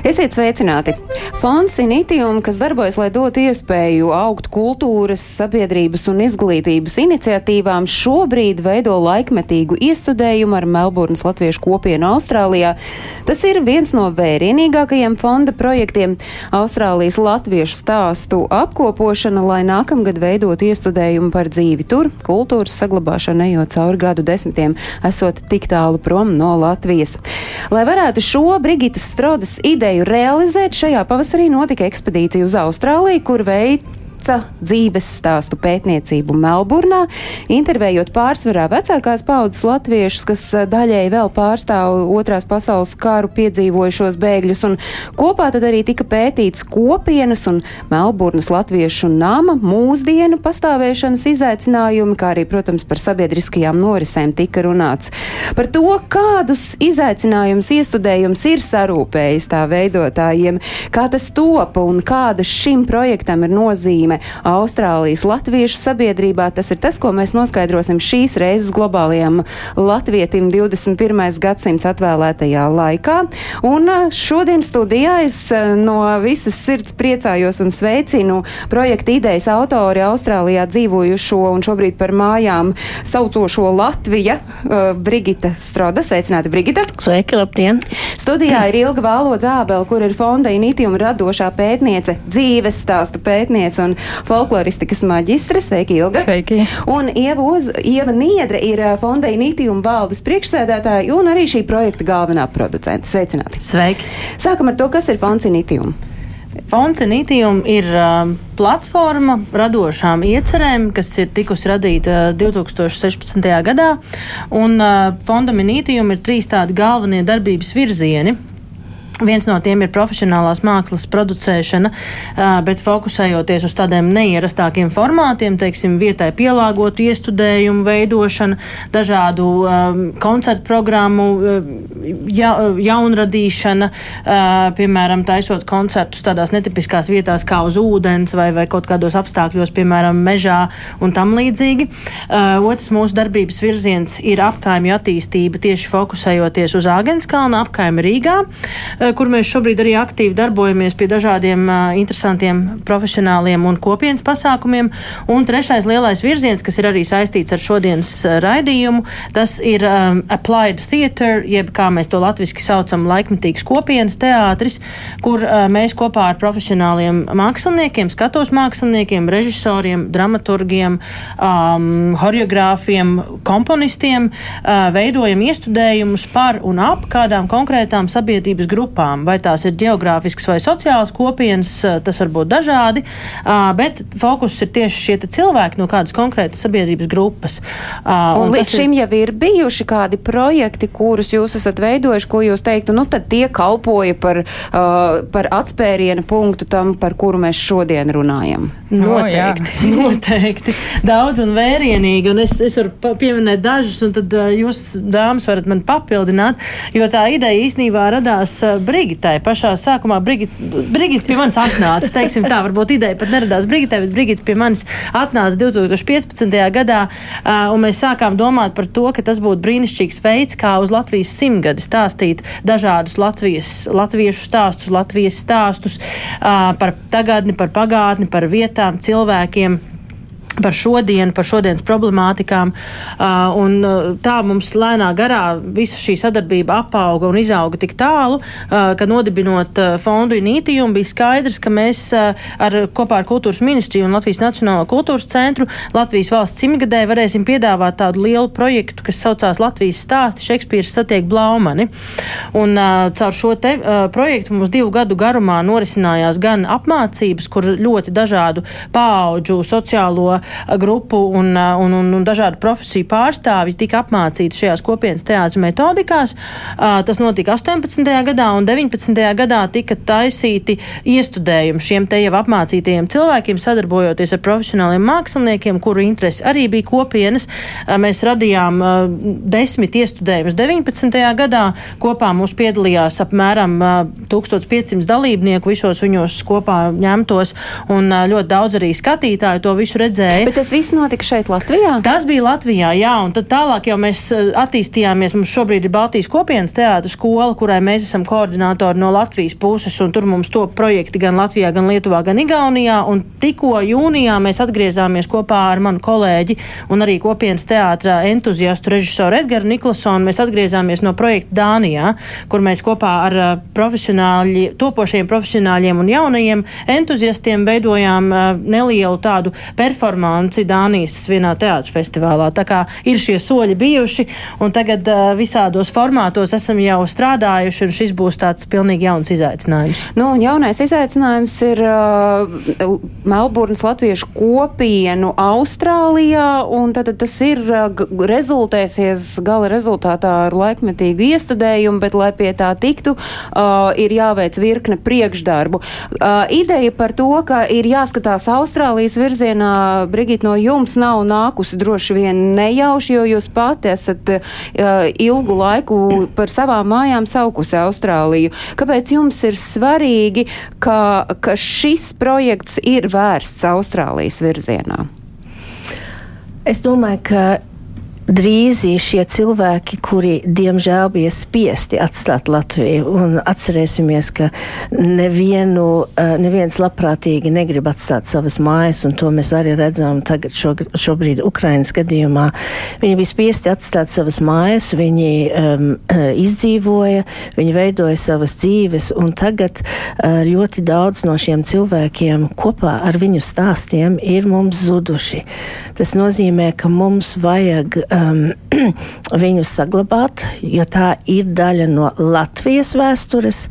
Esiet sveicināti! Fonds Initium, kas darbojas, lai dotu iespēju augt kultūras, sabiedrības un izglītības iniciatīvām, šobrīd veido laikmetīgu iestudējumu ar Melburnas latviešu kopienu Austrālijā. Tas ir viens no vērienīgākajiem fonda projektiem - Austrālijas latviešu stāstu apkopošana, lai nākamgad veidot iestudējumu par dzīvi tur, kultūras saglabāšanu ejot cauri gadu desmitiem, esot tik tālu prom no Latvijas. Lai varētu šo Brigitas Strodas ideju realizēt, šajā pavasarī notika ekspedīcija uz Austrāliju, kur veids dzīves stāstu pētniecību Melburnā, intervējot pārsvarā vecākās paudzes latviešus, kas eh, daļēji vēl pārstāv otrās pasaules kāru piedzīvojušos bēgļus, un kopā tad arī tika pētīts kopienas un Melburnas latviešu nama mūsdienu pastāvēšanas izaicinājumi, kā arī, protams, par sabiedriskajām norisēm tika runāts. Par to, kādus izaicinājumus iestudējums ir sarūpējis tā veidotājiem, kā tas topa un kāda šim projektam ir nozīme Austrālijas latviešu sabiedrībā. Tas ir tas, ko mēs noskaidrosim šīs reizes globālajam latvietim 21. gadsimts atvēlētajā laikā. Un eh, šodien studijā es eh, no visas sirds priecājos un sveicinu projekta idejas autori Austrālijā dzīvojušo un šobrīd par mājām saucošo Latvija uh, Brigita Stroda. Sveicināti, Brigita! Sveiki, labdien! Studijā ir Ilga Vālodza Ābela, kur ir fonda Initium radošā pētniece, dzīves stāstu pētniece un folkloristikas maģistre. Sveiki, Ilga! Sveiki. Un Ieva, Uz, Ieva Niedre ir fonda Initium valdes priekšsēdētāja un arī šī projekta galvenā producente. Sveicināti! Sveiki! Sākam ar to, kas ir fonds Initium. Fonds Initium ir uh, platforma radošām iecerēm, kas ir tikusi radīta 2016. gadā. Un uh, fondam Initium ir trīs tādi galvenie darbības virzieni. Viens no tiem ir profesionālās mākslas producēšana, bet fokusējoties uz tādiem neierastākiem formātiem, teiksim, vietai pielāgotu iestudējumu veidošana, dažādu um, koncertu programmu ja, jaunradīšana, uh, piemēram, taisot koncertus tādās netipiskās vietās kā uz ūdens vai, vai kaut kādos apstākļos, piemēram, mežā un tam līdzīgi. Uh, otrs mūsu darbības virziens ir apkaimju attīstība, tieši fokusējoties uz Āgenskalna apkaimi Rīgā. Kur mēs šobrīd arī aktīvi darbojamies pie dažādiem interesantiem profesionāliem un kopienas pasākumiem. Un trešais lielais virziens, kas ir arī saistīts ar šodienas raidījumu, tas ir um, Applied Theatre, jeb kā mēs to latviski saucam, laikmetīgs kopienas teātris, kur uh, mēs kopā ar profesionāliem māksliniekiem, skatos māksliniekiem, režisoriem, dramaturgiem, um, horeogrāfiem, komponistiem uh, veidojam iestudējumus par un ap kādām konkrētām sabiedrības grupām grupām. Vai tās ir geogrāfiskas vai sociālas kopienas, tas var būt dažādi, bet fokus ir tieši šie cilvēki no kādas konkrētas sabiedrības grupas. Un, un līdz šim ir... jau ir bijuši kādi projekti, kurus jūs esat veidojuši, ko jūs teiktu, nu tad tie kalpoja par, par atspērienu punktu tam, par kuru mēs šodien runājam. Noteikti, oh, noteikti. Daudz un vērienīgi, un es, es varu pieminēt dažus, un tad jūs, dāmas, varat man papildināt, jo tā ideja īstenībā radās Brigitai. Pašā sākumā Brigita, Brigita pie manis atnāca. Teiksim, tā varbūt ideja pat neradās Brigitai, bet Brigita pie manis atnāca 2015. gadā. Un mēs sākām domāt par to, ka tas būtu brīnišķīgs veids, kā uz Latvijas simtgadi stāstīt dažādus Latvijas, latviešu stāstus, Latvijas stāstus par tagadni, par pagātni, par vietām, cilvēkiem par šodienu, par šodienas problemātikām. Un, tā mums lēnā garā visa šī sadarbība apauga un izauga tik tālu, ka nodibinot fondu Inītījumu bija skaidrs, ka mēs ar, kopā ar Kultūras ministriju un Latvijas Nacionālo kultūras centru Latvijas valsts simtgadē varēsim piedāvāt tādu lielu projektu, kas saucās Latvijas stāsti Šekspīrs satiek Blaumani. Un caur šo te projektu mums divu gadu garumā norisinājās gan apmācības, kur ļoti dažādu paauģu sociālo grupu un, un, un, un dažādu profesiju pārstāvji tika apmācīti šajās kopienas teātras metodikās. Tas notika 18. gadā un 19. gadā tika taisīti iestudējumi šiem te jau apmācītajiem cilvēkiem, sadarbojoties ar profesionāliem māksliniekiem, kuru interesi arī bija kopienas. Mēs radījām desmit iestudējumus 19. gadā. Kopā mums piedalījās apmēram 1500 dalībnieku visos viņos kopā ņemtos, un ļoti daudz arī skatītāju to visu redzēja. Bet tas viss notika šeit Latvijā? Tas bija Latvijā, jā, un tad tālāk jau mēs attīstījāmies. Mums šobrīd ir Baltijas kopienas teātris skola, kurai mēs esam koordinātori no Latvijas puses, un tur mums to projekti gan Latvijā, gan Lietuvā, gan Igaunijā. Un tikko jūnijā mēs atgriezāmies kopā ar manu kolēģi un arī kopienas teātra entuziastu režisoru Edgars Niklsonu. Mēs atgriezāmies no projekta Dānijā, kur mēs kopā ar profesionāļi, topošiem profesionāļiem un jaunajiem entuziastiem veidojām nelielu tādu performanci Dānijas vienā teātra festivālā. Tā kā ir šie soļi bijuši, un tagad visādos formātos esam jau strādājuši, un šis būs tāds pilnīgi jauns izaicinājums. Nu, jaunais izaicinājums ir uh, Melburnas latviešu kopienu Austrālijā, un tad, tad tas ir uh, rezultēsies gala rezultātā ar laikmetīgu iestudējumu, bet, lai pie tā tiktu, uh, ir jāveic virkne priekšdarbu. Uh, ideja par to, ka ir jāskatās Austrālijas virzienā, Brigita, no jums nav nākusi droši vien nejauši, jo jūs pati esat uh, ilgu laiku par savām mājām saukusi Austrāliju. Kāpēc jums ir svarīgi, ka, ka šis projekts ir vērsts Austrālijas virzienā? Es domāju, ka drīz šie cilvēki, kuri diemžēl bija spiesti atstāt Latviju. Un atcerēsimies, ka nevienu, eh, neviens labprātīgi negrib atstāt savas mājas, un to mēs arī redzam tagad šo, šobrīd Ukrainas gadījumā. Viņi bija spiesti atstāt savas mājas, viņi um, izdzīvoja, viņi veidoja savas dzīves, un tagad uh, ļoti daudz no šiem cilvēkiem kopā ar viņu stāstiem ir mums zuduši. Tas nozīmē, ka mums vajag uh, um, viņus saglabāt, jo tā ir daļa no Latvijas vēstures.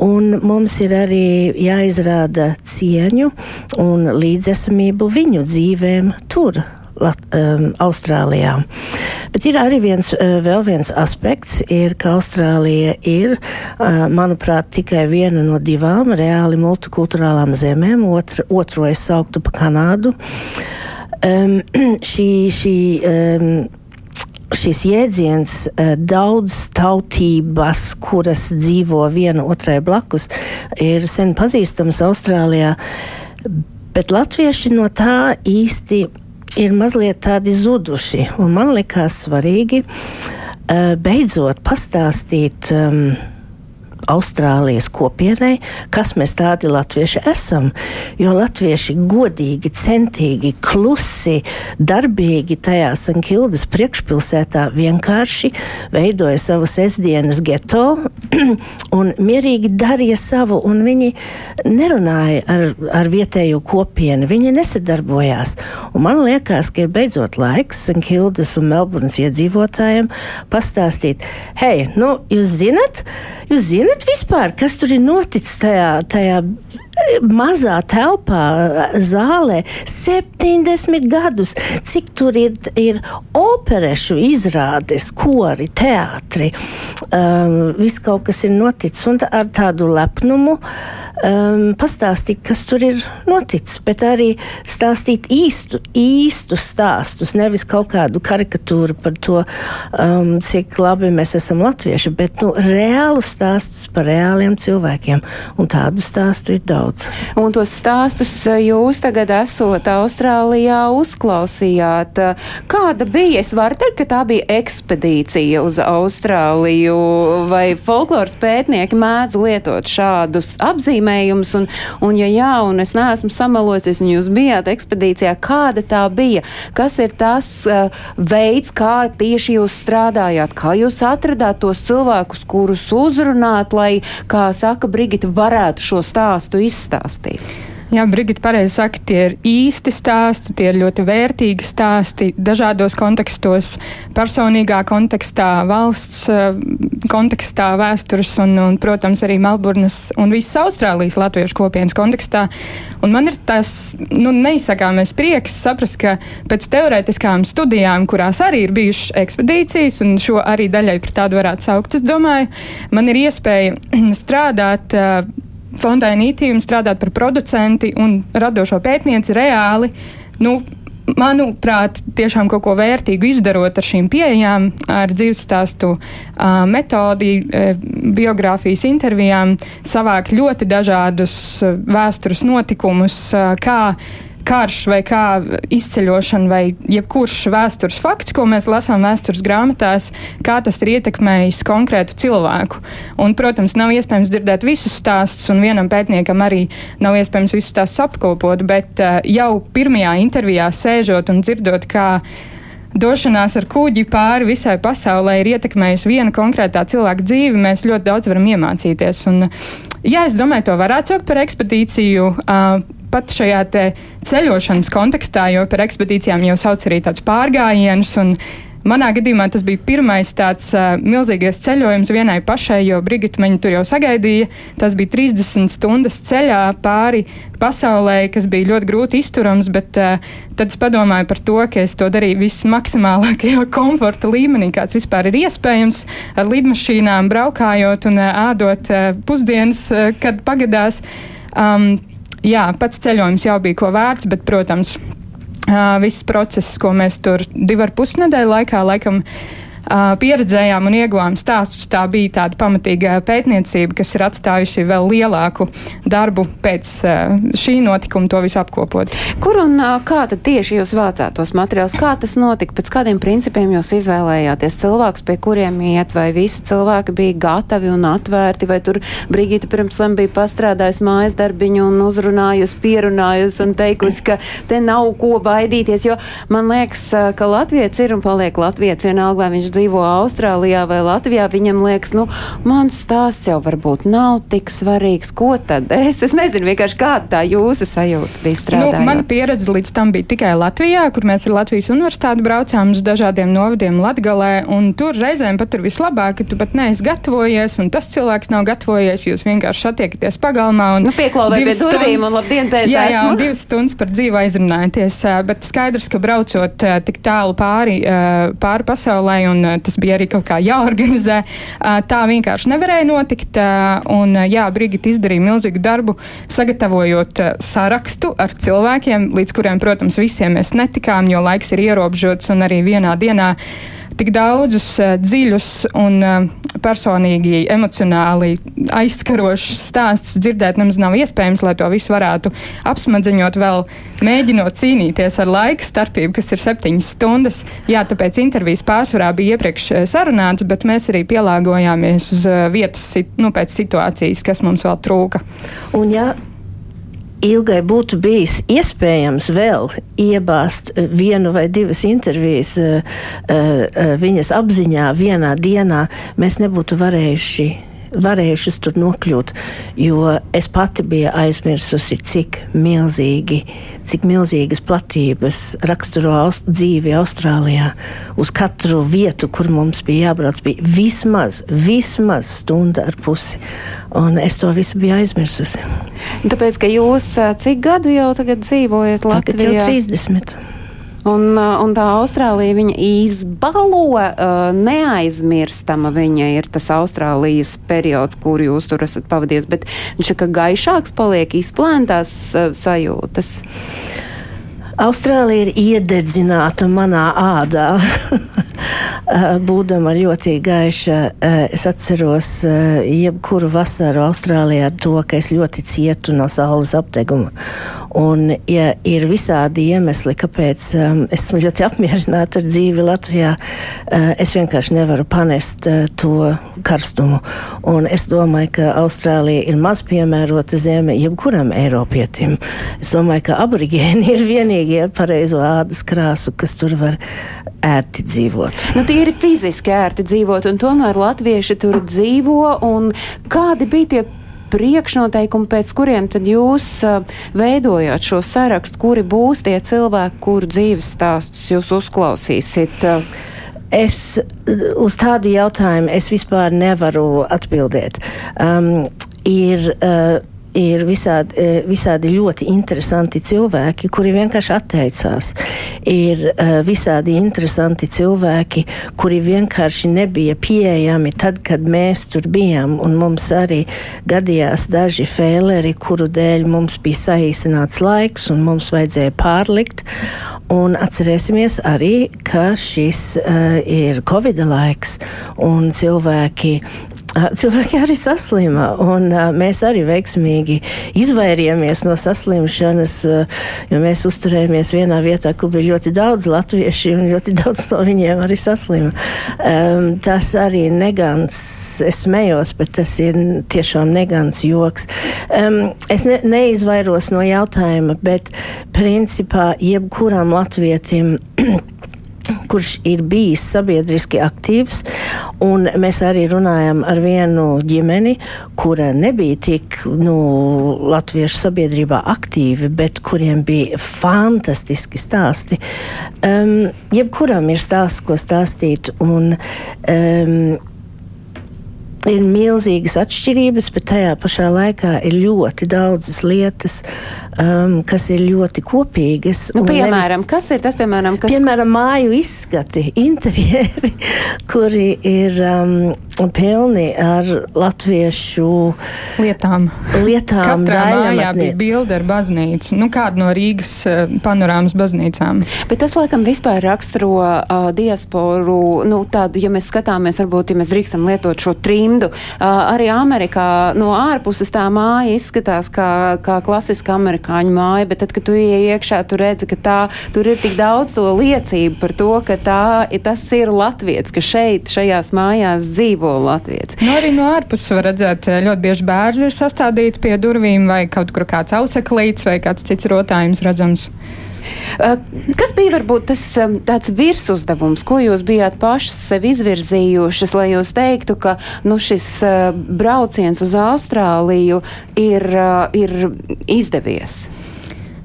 Un mums ir arī jāizrāda cieņu un līdzesamību viņu dzīvēm tur, Lat, um, Austrālijā. Bet ir arī viens, uh, vēl viens aspekts, ir, ka Austrālija ir, uh, manuprāt, tikai viena no divām reāli multikulturālām zemēm, otra, otro es sauktu pa Kanādu. Um, šī, šī um, šis jēdziens uh, daudz tautības, kuras dzīvo viena otrai blakus, ir sen pazīstams Austrālijā, bet latvieši no tā īsti ir mazliet tādi zuduši. Man likās svarīgi uh, beidzot pastāstīt. Um, Austrālijas kopienai, kas mēs tādi latvieši esam. Jo latvieši godīgi, centīgi, klusi, darbīgi tajā Sankildas priekšpilsētā vienkārši veidoja savu sestdienas geto un mierīgi darīja savu, un viņi nerunāja ar, ar vietējo kopienu, viņi nesadarbojās. Un man liekas, ka ir beidzot laiks Sankildas un Melburnas iedzīvotājiem pastāstīt, hei, nu, jūs zinat, jūs zinat, zinat vispār, kas tur ir noticis tajā, tajā mazā telpā, zālē, 70 gadus, cik tur ir, ir operešu izrādes, kori, teātri. Um, viss kaut kas ir noticis, un ar tādu lepnumu um, pastāstīt, kas tur ir noticis, bet arī stāstīt īstu, īstu stāstus, nevis kaut kādu karikatūru par to, um, cik labi mēs esam latvieši, bet nu, reālu stāstus par reāliem cilvēkiem, un tādu stāstu ir daudz daudz. Un tos stāstus eh, jūs tagad esot Austrālijā uzklausījāt. Kāda bija? Es varu teikt, ka tā bija ekspedīcija uz Austrāliju, vai folkloras pētnieki mēdz lietot šādus apzīmējumus, un, un ja jā, un es neesmu samalosies, un jūs bijāt ekspedīcijā, kāda tā bija? Kas ir tas uh, veids, kā tieši jūs strādājāt, kā jūs atradāt tos cilvēkus, kurus uzrunāt, lai, kā saka Brigita, varētu šo stāstu izstāstīt? Jā, Brigita pareizi saka, tie ir īsti stāsti, tie ir ļoti vērtīgi stāsti dažādos kontekstos, personīgā kontekstā, valsts uh, kontekstā, vēstures un, un, protams, arī Melburnas un visas Austrālijas latviešu kopienas kontekstā. Un man ir tas nu, neizsakāmais prieks saprast, ka pēc teorētiskām studijām, kurās arī ir bijušas ekspedīcijas, un šo arī daļai par tādu varētu saukt, es domāju, man ir iespēja strādāt. Uh, fondainītī un strādāt par producenti un radošo pētnieci reāli. Nu, manuprāt, tiešām kaut ko vērtīgu izdarot ar šīm pieejām, ar dzīvesstāstu metodi, biogrāfijas intervijām, savākt ļoti dažādus vēstures notikumus, kā karš vai kā izceļošana vai jebkurš vēstures fakts, ko mēs lasām vēstures grāmatās, kā tas ir ietekmējis konkrētu cilvēku. Un, protams, nav iespējams dzirdēt visus stāstus, un vienam pētniekam arī nav iespējams visus stāstus apkopot, bet uh, jau pirmajā intervijā sēžot un dzirdot, kā došanās ar kuģi pāri visai pasaulē ir ietekmējusi viena konkrētā cilvēka dzīvi, mēs ļoti daudz varam iemācīties. Un, jā, es domāju, to varētu saukt par ekspedīciju. Uh, pat šajā ceļošanas kontekstā, jo par ekspedīcijām jau sauc arī tādus pārgājienus. Manā gadījumā tas bija pirmais tāds uh, milzīgais ceļojums vienai pašai, jo Brigita mani tur jau sagaidīja. Tas bija 30 stundas ceļā pāri pasaulē, kas bija ļoti grūti izturams, bet uh, tad es padomāju par to, ka es to darīju vismaksimālākajā komforta līmenī, kāds vispār ir iespējams, ar lidmašīnām braukājot un uh, ādot uh, pusdienas, uh, kad pagadās. Um, jā, pats ceļojums jau bija ko vērts, bet, protams, viss process, ko mēs tur divu ar pus nedēļu laikā laikam pieredzējām un ieguvām stāstus. Tā bija tāda pamatīga pētniecība, kas ir atstājusi vēl lielāku darbu pēc šī notikuma to visu apkopot. Kur un kā tad tieši jūs vācāt tos materiālus? Kā tas notika? Pēc kādiem principiem jūs izvēlējāties cilvēkus, pie kuriem iet, vai visi cilvēki bija gatavi un atvērti, vai tur Brigita pirms tam bija pastrādājusi mājas darbiņu un uzrunājusi, pierunājusi un teikusi, ka te nav ko baidīties, jo man liekas, ka Latvijas ir un paliek Latvijas vienalga, vai viņš dzīvo dzīvo Austrālijā vai Latvijā, viņam liekas, nu, mans stāsts jau varbūt nav tik svarīgs. Ko tad es? Es nezinu, vienkārši kāda tā jūsu sajūta bija strādājot. Nu, mana pieredze līdz tam bija tikai Latvijā, kur mēs ar Latvijas universitāti braucām uz dažādiem novadiem Latgalē, un tur reizēm pat ir vislabāk, ka tu pat neesi gatavojies, un tas cilvēks nav gatavojies, jūs vienkārši satiekaties pagalmā un nu, pieklauvē pie durvīm un labdien teicu. Jā, jā, un divas stundas par dzīvu aizrunājaties, bet skaidrs, ka braucot tik tālu pāri, pāri pasaulē un tas bija arī kaut kā jāorganizē. Tā vienkārši nevarēja notikt. Un, jā, Brigita izdarīja milzīgu darbu, sagatavojot sarakstu ar cilvēkiem, līdz kuriem, protams, visiem mēs netikām, jo laiks ir ierobežots un arī vienā dienā tik daudzus uh, dziļus un uh, personīgi, emocionāli aizskarošus stāstus dzirdēt nemaz nav iespējams, lai to visu varētu apsmadziņot, vēl mēģinot cīnīties ar laika starpību, kas ir septiņas stundas. Jā, tāpēc intervijas pārsvarā bija iepriekš sarunāts, bet mēs arī pielāgojāmies uz vietas nu, pēc situācijas, kas mums vēl trūka. Un, ja Ilgai būtu bijis iespējams vēl iebāzt eh, vienu vai divas intervijas uh, uh, viņas apziņā vienā dienā, mēs nebūtu varējuši varējušas tur nokļūt, jo es pati biju aizmirsusi, cik milzīgi, cik milzīgas platības raksturo aust, dzīvi Austrālijā. Uz katru vietu, kur mums bija jābrauc, bija vismaz, vismaz stunda ar pusi. Un es to visu biju aizmirsusi. Tāpēc, ka jūs cik gadu jau tagad dzīvojat Latvijā? Tagad jau 30. Un, uh, un tā Austrālija viņa izbalo, uh, neaizmirstama viņa ir tas Austrālijas periods, kur jūs tur esat pavadījis, bet viņš ir gaišāks, paliek izplēntās uh, sajūtas. Austrālija ir iededzināta manā ādā. Būdama ļoti gaiša, es atceros jebkuru vasaru Austrālijā ar to, ka es ļoti cietu no saules apdeguma. Un, ja ir visādi iemesli, kāpēc um, esmu ļoti apmierināta ar dzīvi Latvijā, uh, es vienkārši nevaru panest uh, to karstumu. Un es domāju, ka Austrālija ir maz piemērota zeme jebkuram Eiropietim. Es domāju, ka aborigēni ir vienīgie ar pareizo ādas krāsu, kas tur var ērti dzīvot. Nu, tie ir fiziski ērti dzīvot, un tomēr latvieši tur dzīvo. Kādi bija tie priekšnoteikumi, pēc kuriem tad jūs uh, veidojāt šo sarakstu, kuri būs tie cilvēki, kuru dzīves stāstus jūs uzklausīsiet? Uh, Es uz tādu jautājumu es vispār nevaru atbildēt. Um, ir, uh, ir visādi, e, visādi ļoti interesanti cilvēki, kuri vienkārši atteicās. Ir uh, visādi interesanti cilvēki, kuri vienkārši nebija pieejami tad, kad mēs tur bijām. Un mums arī gadījās daži fēleri, kuru dēļ mums bija saīsināts laiks un mums vajadzēja pārlikt. Un atcerēsimies arī, ka šis uh, ir Covid laiks un cilvēki cilvēki arī saslima. Un, mēs arī veiksmīgi izvairījāmies no saslimšanas, jo mēs uzturējāmies vienā vietā, kur bija ļoti daudz latviešu, un ļoti daudz no viņiem arī saslima. Um, tas arī negans, es smējos, bet tas ir tiešām negans joks. Um, es ne, neizvairos no jautājuma, bet principā jebkuram latvietim kurš ir bijis sabiedriski aktīvs. Mēs arī runājam ar vienu ģimeni, kura nebija tik nu, latviešu sabiedrībā aktīvi, bet kuriem bija fantastiski stāsti. Um, jebkuram ir stāsts, ko stāstīt. Un, um, ir milzīgas atšķirības, bet tajā pašā laikā ir ļoti daudzas lietas, um, kas ir ļoti kopīgas. Nu, piemēram, nevis, kas ir tas, piemēram, kas... Piemēram, māju izskati, interjeri, kuri ir um, pilni ar latviešu lietām. lietām Katrā mājā bija bilde ar baznīcu, nu kādu no Rīgas uh, panorāmas baznīcām. Bet tas, laikam, vispār raksturo uh, diasporu, nu tādu, ja mēs skatāmies, varbūt, ja mēs drīkstam lietot šo trīm trimdu. Uh, arī Amerikā no ārpuses tā māja izskatās kā, kā klasiska amerikāņu māja, bet tad, kad tu ienāc iekšā, tu redzi, ka tā, tur ir tik daudz to liecību par to, ka tā, tas ir latviets, ka šeit, šajās mājās dzīvo latviets. Nu, arī no ārpuses var redzēt, ļoti bieži bērni ir sastādīti pie durvīm vai kaut kur kāds auseklīts vai kāds cits rotājums redzams. Eh, kas bija varbūt tas tāds virsuzdevums, ko jūs bijāt pašas sev izvirzījušas, lai jūs teiktu, ka nu, šis eh, brauciens uz Austrāliju ir, eh, ir izdevies?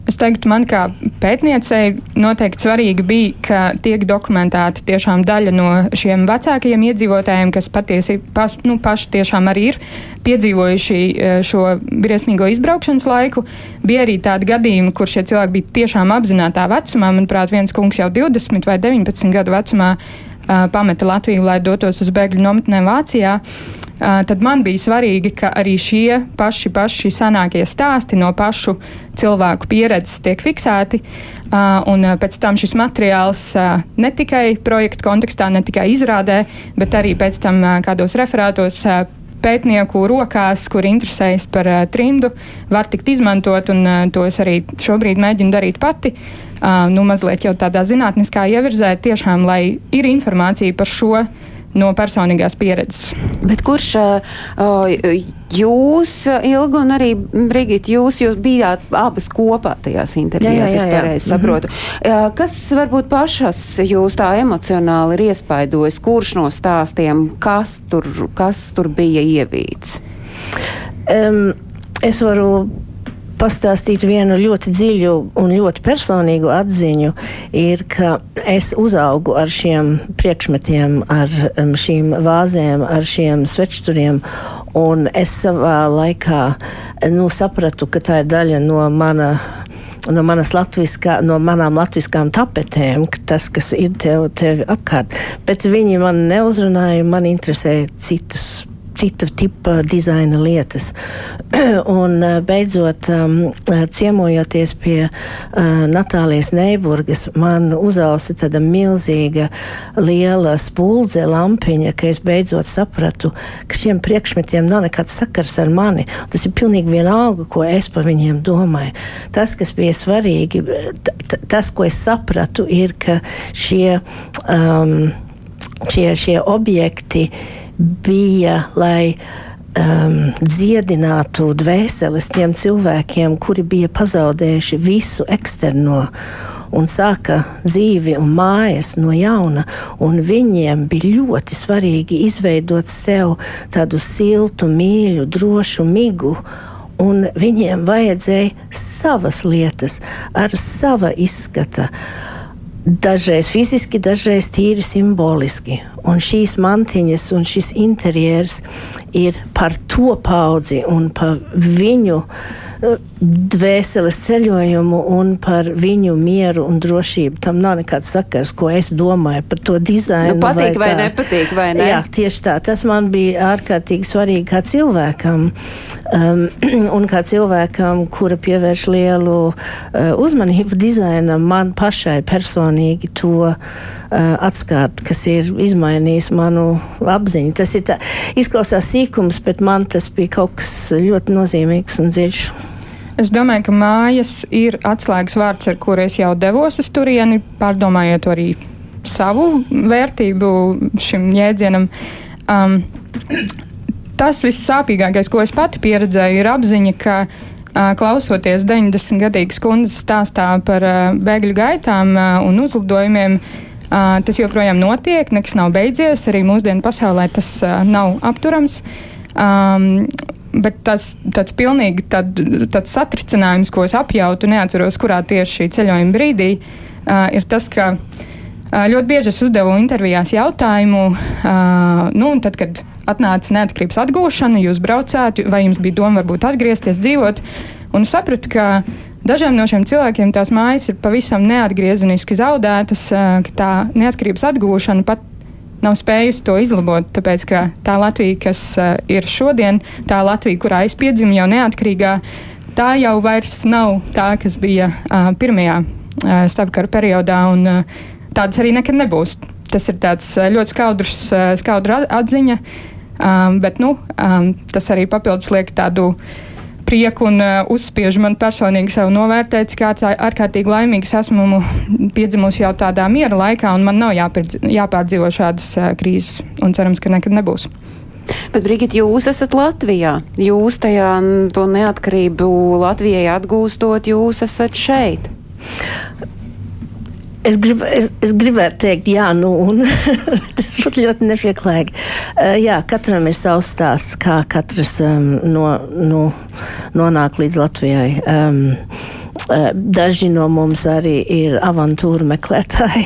Es teiktu, man kā pētniecei noteikti svarīgi bija, ka tiek dokumentēta tiešām daļa no šiem vecākajiem iedzīvotājiem, kas patiesi pas, nu, paši tiešām arī ir piedzīvojuši e, šo briesmīgo izbraukšanas laiku. Bija arī tādi gadījumi, kur šie cilvēki bija tiešām apzinātā vecumā. Manuprāt, viens kungs jau 20 vai 19 gadu vecumā uh, pameta Latviju, lai dotos uz bēgļu nometnēm Vācijā. Uh, tad man bija svarīgi, ka arī šie paši, paši senākie stāsti no pašu cilvēku pieredzes tiek fiksēti. Un pēc tam šis materiāls ne tikai projekta kontekstā, ne tikai izrādē, bet arī pēc tam kādos referātos pētnieku rokās, kur interesējas par uh, trimdu, var tikt izmantot, un uh, to es arī šobrīd mēģinu darīt pati. Uh, nu, mazliet jau tādā zinātniskā ievirzē, tiešām, lai ir informācija par šo no personīgās pieredzes. Bet kurš jūs, Ilga un arī Brigita, jūs, jūs bijāt abas kopā tajās intervijās, jā, jā, jā, es pareizi mhm. saprotu. Mm -hmm. Kas varbūt pašas jūs tā emocionāli ir iespaidojis, kurš no stāstiem, kas tur, kas tur bija ievīts? Um, es varu pastāstīt vienu ļoti dziļu un ļoti personīgu atziņu, ir, ka es uzaugu ar šiem priekšmetiem, ar um, šīm vāzēm, ar šiem svečturiem, un es savā laikā nu, sapratu, ka tā ir daļa no mana no, latviskā, no manām latviskām tapetēm, tas, kas ir tev, tev apkārt. Bet viņi man neuzrunāja, man interesēja citas cita tipa dizaina lietas. un eh, beidzot, um, ciemojoties pie uh, Natālijas Neiburgas, man uzausa tāda milzīga liela spuldze lampiņa, ka es beidzot sapratu, ka šiem priekšmetiem nav nekāds sakars ar mani. Tas ir pilnīgi vienalga, ko es par viņiem domāju. Tas, kas bija svarīgi, tas, ko es sapratu, ir, ka šie, um, šie, šie objekti bija, lai um, dziedinātu dvēseles tiem cilvēkiem, kuri bija pazaudējuši visu eksterno. un sāka dzīvi un mājas no jauna. Un viņiem bija ļoti svarīgi izveidot sev tādu siltu, mīļu, drošu migu. Un viņiem vajadzēja savas lietas, ar sava izskata. Dažreiz fiziski, dažreiz tīri simboliski. Un šīs mantiņas un šis interjers ir par to paudzi un par viņu uh, dvēseles ceļojumu un par viņu mieru un drošību. Tam nav nekāds sakars, ko es domāju par to dizainu. Nu, patīk vai, vai nepatīk, vai ne? Jā, tieši tā. Tas man bija ārkārtīgi svarīgi kā cilvēkam um, un kā cilvēkam, kura pievērš lielu uh, uzmanību dizainam, man pašai personīgi to uh, atskārt, kas ir izmainījis manu apziņu. Tas ir tā, izklausās sīkums, bet man tas bija kaut kas ļoti nozīmīgs un dziļš. Es domāju, ka mājas ir atslēgas vārds, ar kuru es jau devos uz turieni, pārdomājot arī savu vērtību šim jēdzienam. Um, tas vissāpīgākais, ko es pati pieredzēju, ir apziņa, ka uh, klausoties 90-gadīgas kundzes stāstā par uh, bēgļu gaitām uh, un uzlidojumiem, tas joprojām notiek, nekas nav beidzies, arī mūsdienu pasaulē tas nav apturams. Um, bet tas tāds pilnīgi tad, tāds satricinājums, ko es apjautu, neatceros, kurā tieši šī ceļojuma brīdī, uh, ir tas, ka uh, ļoti bieži es uzdevu intervijās jautājumu, uh, nu, tad, kad atnāca neatkarības atgūšana, jūs braucāt, vai jums bija doma varbūt atgriezties dzīvot, un sapratu, ka Dažiem no šiem cilvēkiem tās mājas ir pavisam neatgriezeniski zaudētas, ka tā neatkarības atgūšana pat nav spējusi to izlabot. Tāpēc tā Latvija, kas uh, ir šodien, tā Latvija, kurā es piedzimu jau neatkarīgā, tā jau vairs nav tā, kas bija uh, pirmajā uh, starpkara periodā, un uh, tādas arī nekad nebūs. Tas ir tāds uh, ļoti skaudrs, uh, skaudra atziņa, um, bet nu, um, tas arī papildus liek tādu prieku un uh, uzspiež man personīgi savu novērtēt, cik ārkārtīgi laimīgs esmu piedzimusi jau tādā miera laikā, un man nav jāpirdz, jāpārdzīvo šādas uh, krīzes, un cerams, ka nekad nebūs. Bet, Brigita, jūs esat Latvijā. Jūs tajā to neatkarību Latvijai atgūstot, jūs esat šeit. Es, grib, es, es gribētu teikt, jā, nu, un tas būtu ļoti nepieklājīgi. Uh, jā, katram ir savs stāsts, kā katrs um, no, no, nonāk līdz Latvijai. Um, Daži no mums arī ir avantūra meklētāji,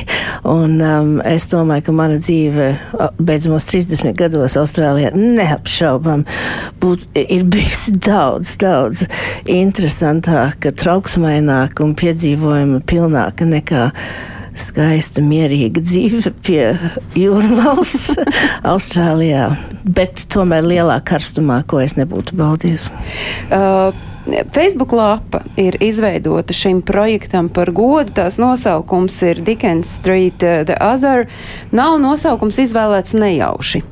un um, es domāju, ka mana dzīve beidzamos 30 gados Austrālijā neapšaubām būt, ir bijusi daudz, daudz interesantāka, trauksmaināka un piedzīvojuma pilnāka nekā skaista, mierīga dzīve pie jūrmālas Austrālijā, bet tomēr lielā karstumā, ko es nebūtu baudījis. Uh. Facebook lapa ir izveidota šim projektam par godu. Tās nosaukums ir Dickens Street uh, The Other. Nav nosaukums izvēlēts nejauši.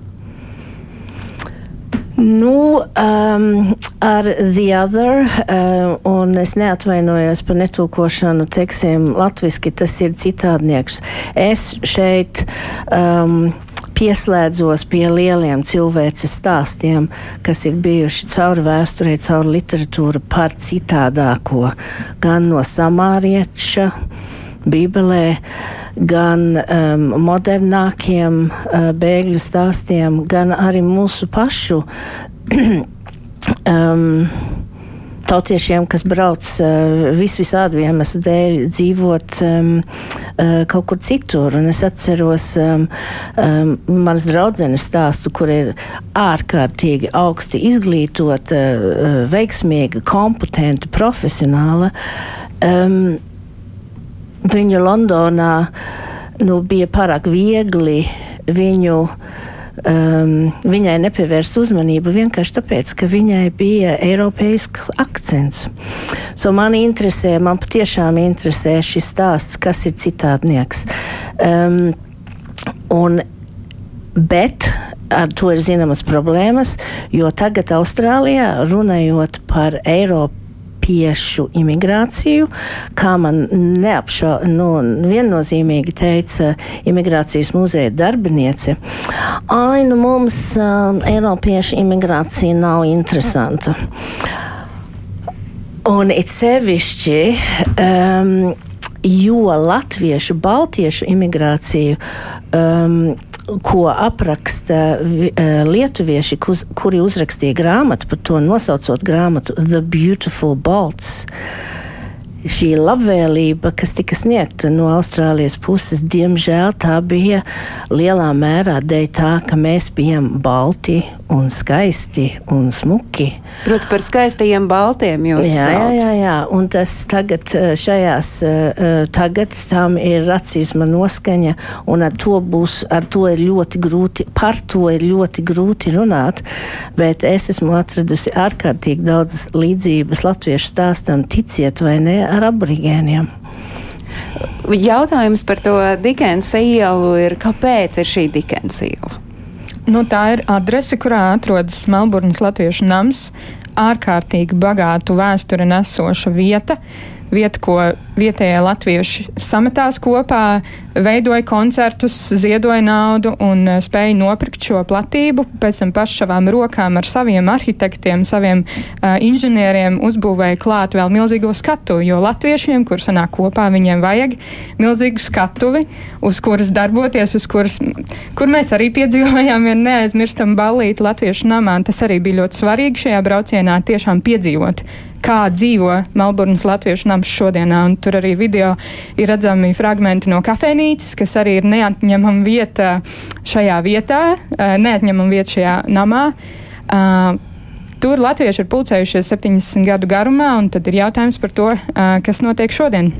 Nu, um, ar The Other, um, un es neatvainojos par netulkošanu, teiksim, latviski tas ir citādnieks. Es šeit. Um, pieslēdzos pie lieliem cilvēces stāstiem, kas ir bijuši cauri vēsturē, cauri literatūru par citādāko, gan no samārieša. Bībelē, gan um, modernākiem uh, bēgļu stāstiem, gan arī mūsu pašu um, tautiešiem, kas brauc uh, vis visādi iemeslu dēļ dzīvot um, kaut kur citur. Un es atceros um, um, manas draudzenes stāstu, kur ir ārkārtīgi augsti izglītota, uh, veiksmīga, kompetenta, profesionāla. Um, viņu Londonā nu, bija pārāk viegli viņu. Um, viņai nepievērst uzmanību vienkārši tāpēc, ka viņai bija eiropeisks akcents. So man interesē, man patiešām interesē šis stāsts, kas ir citādnieks. Um, un, bet ar to ir zināmas problēmas, jo tagad Austrālijā runājot par Eiropu eiropiešu imigrāciju, kā man neapšau, nu, viennozīmīgi teica imigrācijas muzeja darbiniece. Ai, nu mums uh, eiropiešu imigrācija nav interesanta. Un it sevišķi um, jo latviešu, baltiešu imigrāciju, um, ko apraksta uh, lietuvieši, kuz, kuri uzrakstīja grāmatu par to, nosaucot grāmatu The Beautiful Balts. Šī labvēlība, kas tika sniegta no Austrālijas puses, diemžēl tā bija lielā mērā dēļ tā, ka mēs bijām balti un skaisti un smuki. Proti, par skaistajiem baltiem jūs jā, sauc. jā, jā, un tas tagad eh, šajās, eh, tagad tam ir racisma noskaņa, un ar to būs, ar to ir ļoti grūti, par to ir ļoti grūti runāt, bet es esmu atradusi ārkārtīgi daudz līdzības latviešu stāstam, ticiet vai ne, ar aborigēniem. Jautājums par to Dikensa ielu ir, kāpēc ir šī Dikensa iela? Nu, tā ir adrese, kurā atrodas Melburnas Latviešu nams. Ārkārtīgi bagātu vēsturi nesoša vieta. Vieta, ko vietējie latvieši sametās kopā, veidoja koncertus, ziedoja naudu un eh, spēja nopirkt šo platību. Pēc tam paši savām rokām ar saviem arhitektiem, saviem uh, inženieriem uzbūvēja klāt vēl milzīgo skatu, jo latviešiem, kur sanāk kopā, viņiem vajag milzīgu skatuvi, uz kuras darboties, uz kuras, kur mēs arī piedzīvojām, ja neaizmirstam ballīti latviešu namā. Tas arī bija ļoti svarīgi šajā braucienā tiešām piedzīvot kā dzīvo Melburnas latviešu nams šodienā. Tur arī video ir redzami fragmenti no kafejnīcas, kas arī ir neatņemama vieta šajā vietā, neatņemama vieta šajā namā. Tur latvieši ir pulcējušies 70 gadu garumā, un tad ir jautājums par to, kas notiek šodien.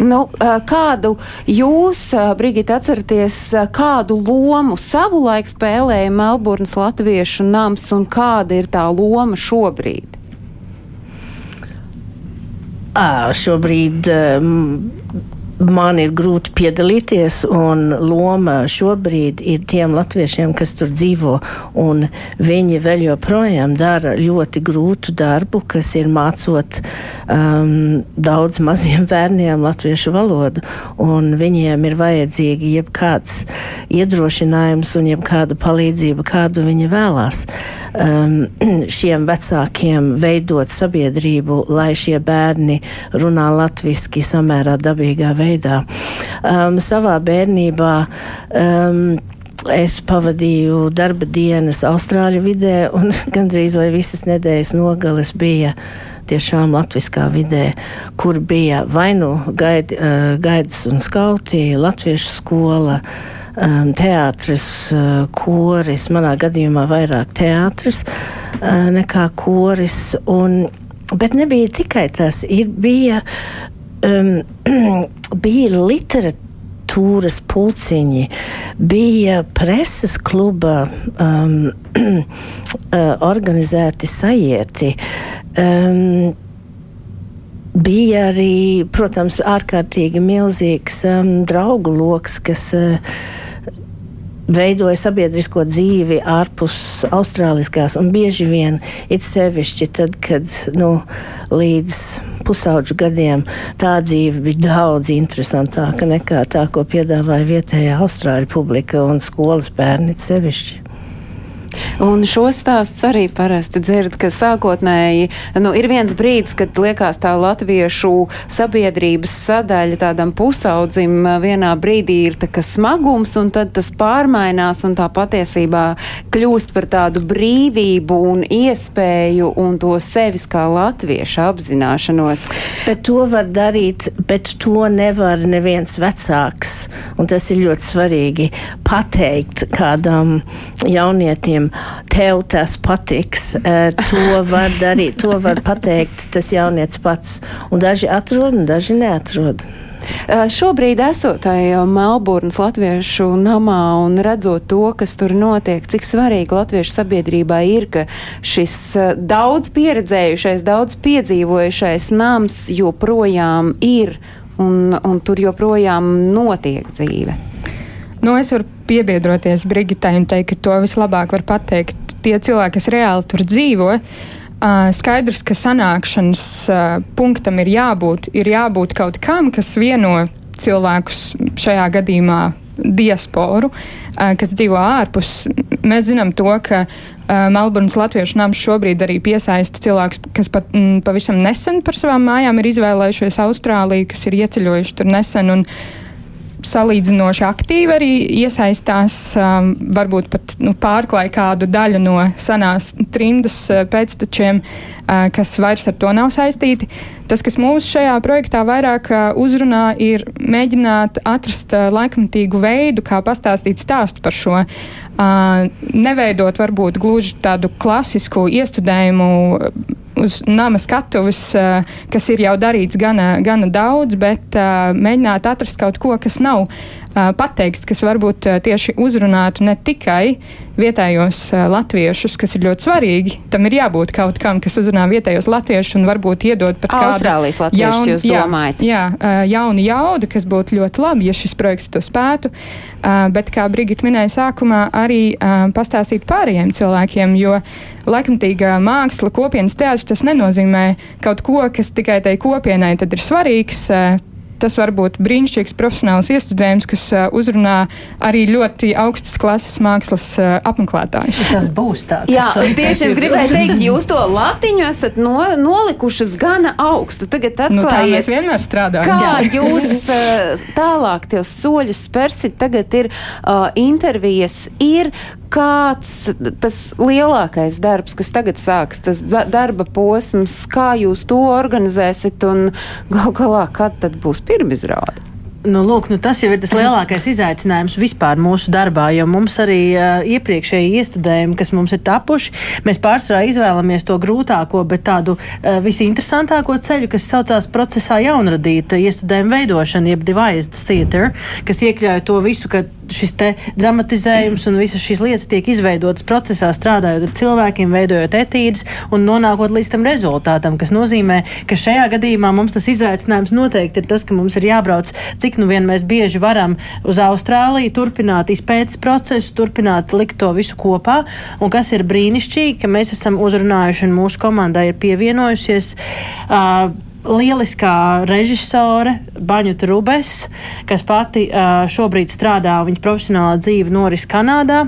Nu, kādu jūs, Brigita, atceraties, kādu lomu savulaik spēlēja Melburnas latviešu nams un kāda ir tā loma šobrīd? À, šobrīd um, man ir grūti piedalīties, un loma šobrīd ir tiem latviešiem, kas tur dzīvo. Viņi vēl joprojām dara ļoti grūtu darbu, kas ir mācot um, daudz maziem bērniem latviešu valodu. Viņiem ir vajadzīgi jebkāds iedrošinājums un jebkāda palīdzība, kādu viņi vēlās. Um, šiem vecākiem veidot sabiedrību, lai šie bērni runā latviski samērā dabīgā veidā veidā. Um, savā bērnībā um, es pavadīju darba dienas Austrāļu vidē, un gandrīz vai visas nedēļas nogales bija tiešām latviskā vidē, kur bija vai nu gaid, uh, gaidas un skauti, latviešu skola, um, teātris, uh, koris, manā gadījumā vairāk teātris uh, nekā koris. Un, bet nebija tikai tas, ir, bija um, bija literatūras pulciņi, bija preses kluba um, organizēti sajieti. Um, bija arī, protams, ārkārtīgi milzīgs um, draugu lokus, kas uh, veidoja sabiedrisko dzīvi ārpus austrāliskās, un bieži vien it sevišķi tad, kad nu, līdz pusauģu gadiem tā dzīve bija daudz interesantāka nekā tā, ko piedāvāja vietējā austrāļu publika un skolas bērni sevišķi. Un šo stāstu arī parasti dzird, ka sākotnēji nu, ir viens brīdis, kad liekas tā latviešu sabiedrības sadaļa tādam pusaudzim vienā brīdī ir tā smagums, un tad tas pārmainās un tā patiesībā kļūst par tādu brīvību un iespēju un to sevis kā latviešu apzināšanos. Bet to var darīt, bet to nevar neviens vecāks, un tas ir ļoti svarīgi pateikt kādam jaunietim, tev tas patiks, eh, to var darīt, to var pateikt tas jaunietis pats. Un daži atrod, un daži neatrod. Eh, šobrīd esot tajā Melburnas latviešu namā un redzot to, kas tur notiek, cik svarīgi latviešu sabiedrībā ir, ka šis eh, daudz pieredzējušais, daudz piedzīvojušais nams joprojām ir un, un tur joprojām notiek dzīve. Nu, es varu piebiedroties Brigitai un teikt, ka to vislabāk var pateikt tie cilvēki, kas reāli tur dzīvo. Uh, skaidrs, ka sanākšanas uh, punktam ir jābūt, ir jābūt kaut kam, kas vieno cilvēkus šajā gadījumā diasporu, uh, kas dzīvo ārpus. Mēs zinām to, ka Uh, Melburnas Latviešu nams šobrīd arī piesaista cilvēkus, kas pat mm, pavisam nesen par savām mājām ir izvēlējušies Austrāliju, kas ir ieceļojuši tur nesen. Un, salīdzinoši aktīvi arī iesaistās, um, varbūt pat nu, pārklāj kādu daļu no senās trimdas uh, pēctečiem, uh, kas vairs ar to nav saistīti. Tas, kas mūs šajā projektā vairāk uh, uzrunā, ir mēģināt atrast uh, laikmatīgu veidu, kā pastāstīt stāstu par šo. Uh, neveidot varbūt gluži tādu klasisku iestudējumu uz nama skatuves, eh, kas ir jau darīts gana, gana daudz, bet eh, mēģināt atrast kaut ko, kas nav pateikts, kas varbūt tieši uzrunātu ne tikai vietējos latviešus, kas ir ļoti svarīgi. Tam ir jābūt kaut kam, kas uzrunā vietējos latviešus un varbūt iedod pat kādu Austrālijas latviešus, jaun, jūs jā, domājat? Jā, jaunu jaudu, kas būtu ļoti labi, ja šis projekts to spētu. Bet, kā Brigita minēja sākumā, arī pastāstīt pārējiem cilvēkiem, jo laikmatīga māksla, kopienas teātris, tas nenozīmē kaut ko, kas tikai tai kopienai ir svarīgs tas var būt brīnišķīgs profesionāls iestudējums, kas uh, uzrunā arī ļoti augstas klases mākslas uh, apmeklētājus. Tas būs tāds. Jā, tieši es gribēju teikt, jūs to latiņu esat no, nolikušas gana augstu. Tagad Nu, tā atklājiet, mēs vienmēr strādājam. Kā Jā. jūs uh, tālāk tos soļus spērsit? Tagad ir uh, intervijas, ir kāds tas lielākais darbs, kas tagad sāks, tas da darba posms, kā jūs to organizēsiet un gal galā, kad tad būs pirmizrāde? Nu, lūk, nu, tas jau ir tas lielākais izaicinājums vispār mūsu darbā, jo mums arī uh, iepriekšēji iestudējumi, kas mums ir tapuši, mēs pārsvarā izvēlamies to grūtāko, bet tādu uh, visinteresantāko ceļu, kas saucās procesā jaunradīta iestudējuma veidošana, jeb devised theater, kas iekļauj to visu, ka šis dramatizējums un visas šīs lietas tiek izveidotas procesā, strādājot ar cilvēkiem, veidojot etīdes un nonākot līdz tam rezultātam, kas nozīmē, ka šajā gadījumā mums tas izaicinājums noteikti ir tas, ka mums ir jābrauc, cik nu vien mēs bieži varam uz Austrāliju, turpināt izpētes procesu, turpināt likt to visu kopā. Un kas ir brīnišķīgi, ka mēs esam uzrunājuši un mūsu komandai ir pievienojusies. Uh, lieliskā režisore Baņuta Rubes, kas pati šobrīd strādā, viņas profesionālā dzīve noris Kanādā.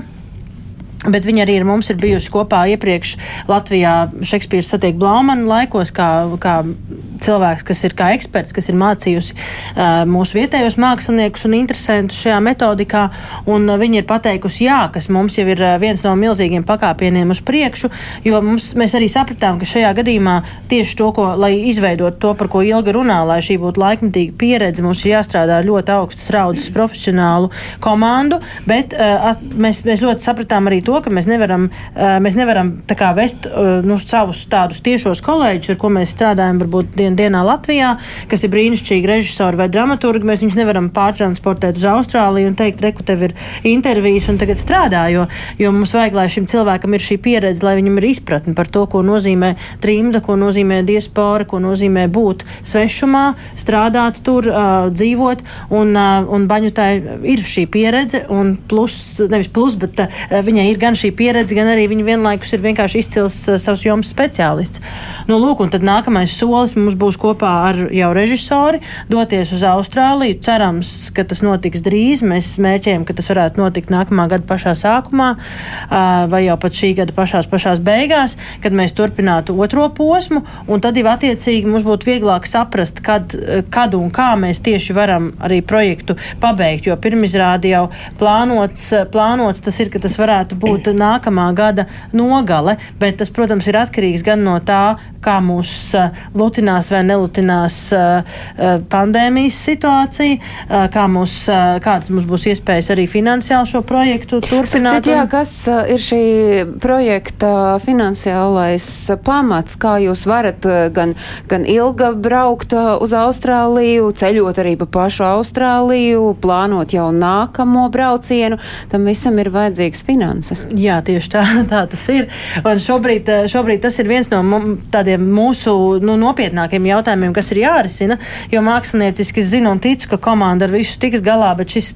Bet viņa arī ar mums ir bijusi kopā iepriekš Latvijā Šekspīra satiek Blaumana laikos, kā, kā cilvēks, kas ir kā eksperts, kas ir mācījusi uh, mūsu vietējos māksliniekus un interesantus šajā metodikā. Un, viņa ir pateikusi, jā, kas mums jau ir viens no milzīgiem pakāpieniem uz priekšu, jo mums, mēs arī sapratām, ka šajā gadījumā tieši to, ko, lai izveidot to, par ko Ilga runā, lai šī būtu laikmetīga pieredze, mums ir jāstrādā ļoti augstas raudas profesionālu komandu, bet uh, mēs, mēs ļoti sapratām arī to, ka mēs nevaram, uh, mēs nevaram kā vest uh, nu, savus tādus tiešos kolēģus, ar ko mēs strādājam varbūt dien, dienā Latvijā, kas ir brīnišķīgi režisori vai dramaturgi. Mēs viņus nevaram pārtransportēt uz Austrāliju un teikt, reku, tev ir intervijas un tagad strādā, jo, jo mums vajag, lai šim cilvēkam ir šī pieredze, lai viņam ir izpratne par to, ko nozīmē trimda, ko nozīmē diaspora, ko nozīmē būt svešumā, strādāt tur, uh, dzīvot, un, un baņutai ir šī pieredze, un plus, nevis plus, bet viņai ir gan šī pieredze, gan arī viņa vienlaikus ir vienkārši izcils uh, savs joms speciālists. Nu, lūk, un tad nākamais solis mums būs kopā ar jau režisori doties uz Austrāliju. Cerams, ka tas notiks drīz. Mēs smērķējam, ka tas varētu notikt nākamā gada pašā sākumā uh, vai jau pat šī gada pašās, pašās beigās, kad mēs turpinātu otro posmu, tad jau attiecīgi mums būtu vieglāk saprast, kad, uh, kad un kā mēs tieši varam arī projektu pabeigt, jo pirmizrādi jau plānots, plānots tas ir, ka tas varētu būt nākamā gada nogale, bet tas, protams, ir atkarīgs gan no tā, kā mūs uh, lutinās vai nelutinās uh, uh, pandēmijas situācija, kā mūs, kādas mums būs iespējas arī finansiāli šo projektu turpināt. Tad, jā, kas ir šī projekta finansiālais pamats, kā jūs varat gan, gan ilga braukt uz Austrāliju, ceļot arī pa pašu Austrāliju, plānot jau nākamo braucienu, tam visam ir vajadzīgs finanses. Jā, tieši tā, tā tas ir. Un šobrīd, eh, šobrīd tas ir viens no tādiem mūsu nu, nopietnākiem jautājumiem, kas ir jārisina. Jo mākslinieciski es zinu un ticu, ka komanda ar visu tiks galā, bet šis,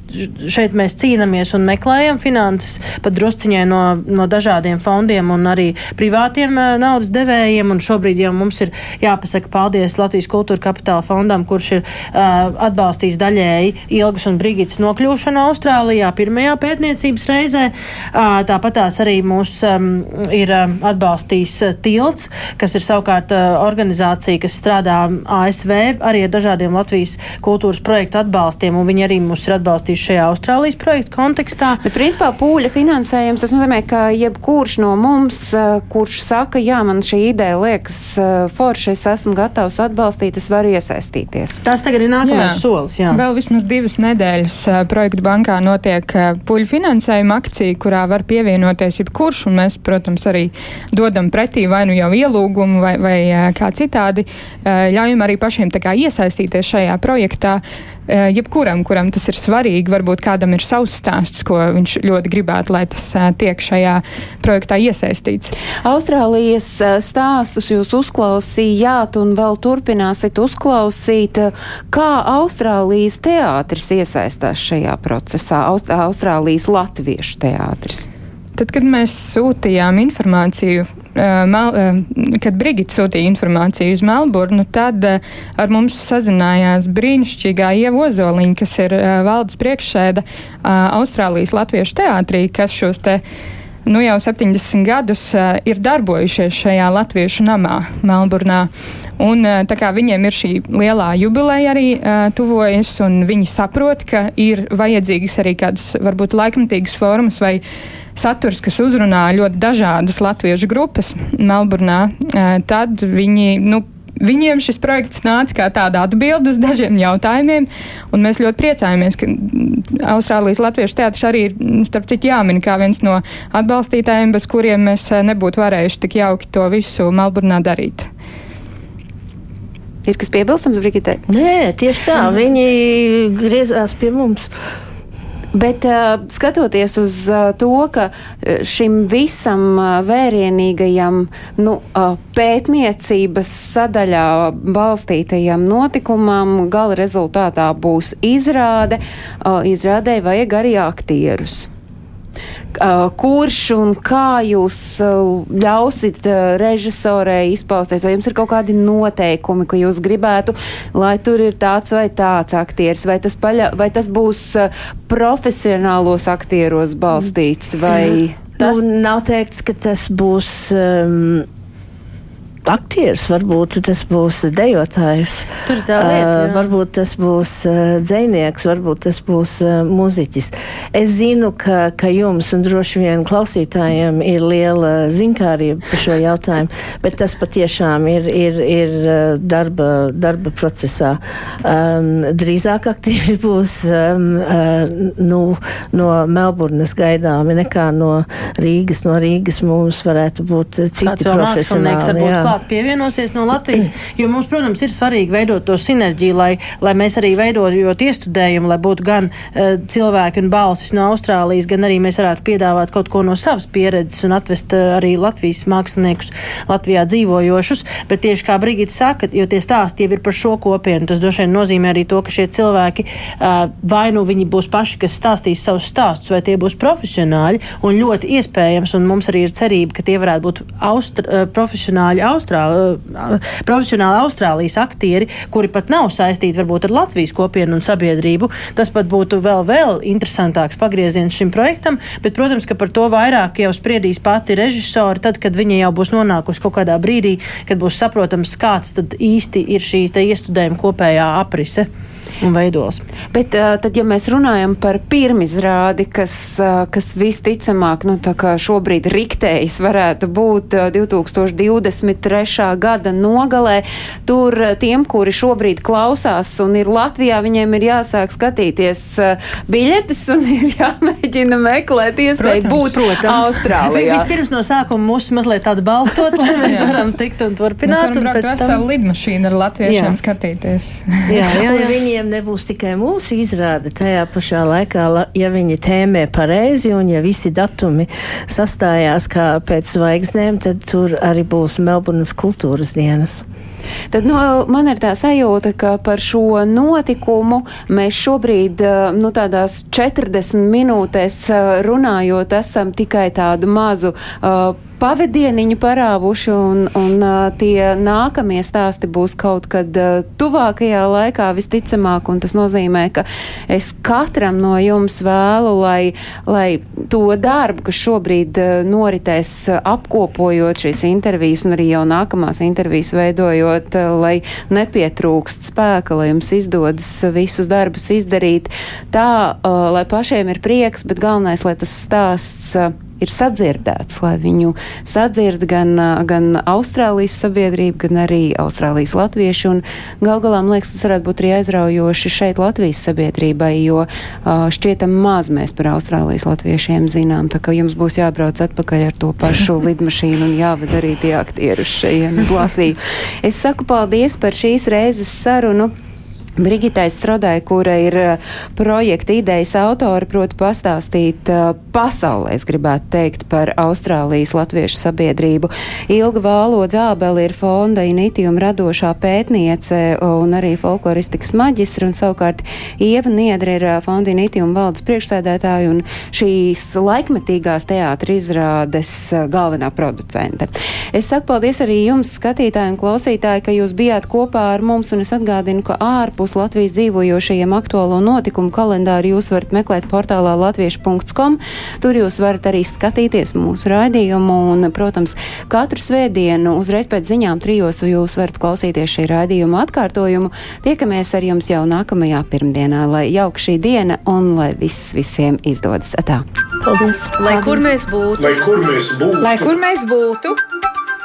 šeit mēs cīnāmies un meklējam finanses pat drusciņai no, no dažādiem fondiem un arī privātiem uh, naudas devējiem. Un šobrīd jau mums ir jāpasaka paldies Latvijas kultūra kapitāla fondam, kurš ir uh, atbalstījis daļēji Ilgas un Brigitas nokļūšanu Austrālijā pirmajā pētniecības reizē. Uh, tāpat tās arī mūs um, ir um, atbalstījis uh, Tilts, kas ir savukārt uh, organizācija, kas strādā ASV arī ar dažādiem Latvijas kultūras projektu atbalstiem, un viņi arī mūs ir atbalstījuši šajā Austrālijas projektu kontekstā. Bet, principā, pūļa finansējums, tas nozīmē, ka jebkurš no mums, uh, kurš saka, jā, man šī ideja liekas uh, forša, es esmu gatavs atbalstīt, es varu iesaistīties. Tas tagad ir nākamais jā. solis. Jā. Vēl vismaz divas nedēļas projektu bankā notiek puļu finansējuma akcija, kurā var pievienoties jebkurš, un mēs, protams, arī dodam pretī vai nu jau ielūgumu vai, vai kā citādi, ļaujam arī pašiem kā iesaistīties šajā projektā. Jebkuram, kuram tas ir svarīgi, varbūt kādam ir savs stāsts, ko viņš ļoti gribētu, lai tas tiek šajā projektā iesaistīts. Austrālijas stāstus jūs uzklausījāt un vēl turpināsiet uzklausīt. Kā Austrālijas teātris iesaistās šajā procesā? Aust Austrālijas latviešu teātris. Tad, kad mēs sūtījām informāciju, Mel, kad Brigita sūtīja informāciju uz Melburnu, tad ar mums sazinājās brīnišķīgā Ieva Ozoliņa, kas ir valdes priekšsēda Austrālijas Latviešu teātrī, kas šos te nu jau 70 gadus uh, ir darbojušies šajā latviešu namā Melburnā. Un, uh, tā kā viņiem ir šī lielā jubileja arī uh, tuvojas, un viņi saprot, ka ir vajadzīgas arī kādas varbūt laikmatīgas formas vai saturs, kas uzrunā ļoti dažādas latviešu grupas Melburnā, uh, tad viņi nu, Viņiem šis projekts nāca kā tāda atbilde uz dažiem jautājumiem, un mēs ļoti priecājamies, ka Austrālijas Latviešu teātris arī ir, starp citu, jāmin kā viens no atbalstītājiem, bez kuriem mēs eh, nebūtu varējuši tik jauki to visu Melburnā darīt. Ir kas piebilstams, Brigitē? Nē, tieši tā. Viņi griezās pie mums. Bet uh, skatoties uz uh, to, ka šim visam vērienīgajam nu, pētniecības sadaļā balstītajam notikumam gala rezultātā būs izrāde, izrādē vajag arī aktierus. Kurš un kā jūs ļausit režisorei izpausties, vai jums ir kaut kādi noteikumi, ka jūs gribētu, lai tur ir tāds vai tāds aktieris, vai tas, paļa, vai tas būs profesionālos aktieros balstīts, vai. Tas nu, nav teikts, ka tas būs. Um, aktieris, varbūt tas būs dejotājs, lieta, uh, varbūt tas būs uh, dzēnieks, varbūt tas būs uh, muziķis. Es zinu, ka, ka jums un droši vien klausītājiem ir liela zinkārība par šo jautājumu, bet tas patiešām ir, ir, ir darba, darba procesā. Um, drīzāk aktieri būs um, uh, nu, no Melburnas gaidāmi nekā no Rīgas. No Rīgas mums varētu būt citi profesionāli klāt pievienosies no Latvijas. Jo mums, protams, ir svarīgi veidot to sinerģiju, lai, lai mēs arī veidojot iestudējumu, lai būtu gan uh, cilvēki un balsis no Austrālijas, gan arī mēs varētu piedāvāt kaut ko no savas pieredzes un atvest uh, arī Latvijas māksliniekus Latvijā dzīvojošus. Bet tieši kā Brigita saka, jo tie stāsti jau ir par šo kopienu, tas droši vien nozīmē arī to, ka šie cilvēki uh, vai nu viņi būs paši, kas stāstīs savus stāstus, vai tie būs profesionāļi un ļoti iespējams, un mums arī ir cerība, ka tie varētu būt austra, profesionāļi Austrālijā. Austrāli, profesionāli Austrālijas aktieri, kuri pat nav saistīti varbūt ar Latvijas kopienu un sabiedrību. Tas pat būtu vēl, vēl interesantāks pagrieziens šim projektam, bet, protams, ka par to vairāk jau spriedīs pati režisori, tad, kad viņa jau būs nonākusi kaut kādā brīdī, kad būs saprotams, kāds tad īsti ir šīs iestudējuma kopējā aprise un veidos. Bet uh, tad, ja mēs runājam par pirmizrādi, kas, uh, kas visticamāk, nu, tā kā šobrīd riktējas varētu būt uh, 2023. gada nogalē, tur uh, tiem, kuri šobrīd klausās un ir Latvijā, viņiem ir jāsāk skatīties uh, biļetes un ir jāmēģina meklēt iespēju būt protams. Austrālijā. Vispirms no sākuma mūs mazliet tādu balstot, lai mēs varam tikt un turpināt. Mēs varam braukt veselu lidmašīnu ar latviešiem jā. skatīties. jā, jā, jā. Viņiem nebūs tikai mūsu izrāde tajā pašā laikā, la- ja viņi tēmē pareizi un ja visi datumi sastājās kā pēc zvaigznēm, tad tur arī būs Melburnas kultūras dienas. Tad nu, man ir tā sajūta, ka par šo notikumu mēs šobrīd, eh, nu, tādās 40 minūtēs eh, runājot, esam tikai tādu mazu uh, pavadieniņu parāvuši, un, un tie nākamie stāsti būs kaut kad tuvākajā laikā visticamāk, un tas nozīmē, ka es katram no jums vēlu, lai, lai to darbu, kas šobrīd noritēs apkopojot šīs intervijas un arī jau nākamās intervijas veidojot, lai nepietrūkst spēka, lai jums izdodas visus darbus izdarīt. Tā, lai pašiem ir prieks, bet galvenais, lai tas stāsts ir sadzirdēts, lai viņu sadzird gan, gan Austrālijas sabiedrība, gan arī Austrālijas latvieši. Gal galā, man liekas, tas varētu būt arī aizraujoši šeit Latvijas sabiedrībai, jo šķietam maz mēs par Austrālijas latviešiem zinām. Tā kā jums būs jābrauc atpakaļ ar to pašu lidmašīnu un jāved arī tie aktieri uz šejienes uz Latviju. Es saku paldies par šīs reizes sarunu. Brigitai Strodai, kura ir uh, projekta idejas autore, proti pastāstīt uh, pasaulē, es gribētu teikt, par Austrālijas latviešu sabiedrību. Ilga Vālo Dzābeli ir fonda Initium radošā pētniece un arī folkloristikas maģistra, un savukārt Ieva Niedra ir uh, fonda Initium valdes priekšsēdētāja un šīs laikmetīgās teātra izrādes galvenā producente. Es saku paldies arī jums, skatītāji un klausītāji, ka jūs bijāt kopā ar mums, un es atgādinu, ka ārpus ārpus Latvijas dzīvojošajiem aktuālo notikumu kalendāru jūs varat meklēt portālā latviešu.com. Tur jūs varat arī skatīties mūsu raidījumu un, protams, katru svētdienu uzreiz pēc ziņām trijos jūs varat klausīties šī raidījuma atkārtojumu. Tiekamies ar jums jau nākamajā pirmdienā, lai jauk šī diena un lai viss visiem izdodas. Atā. Paldies! Lai kur mēs būtu, Lai kur mēs būtu, Lai kur mēs būtu,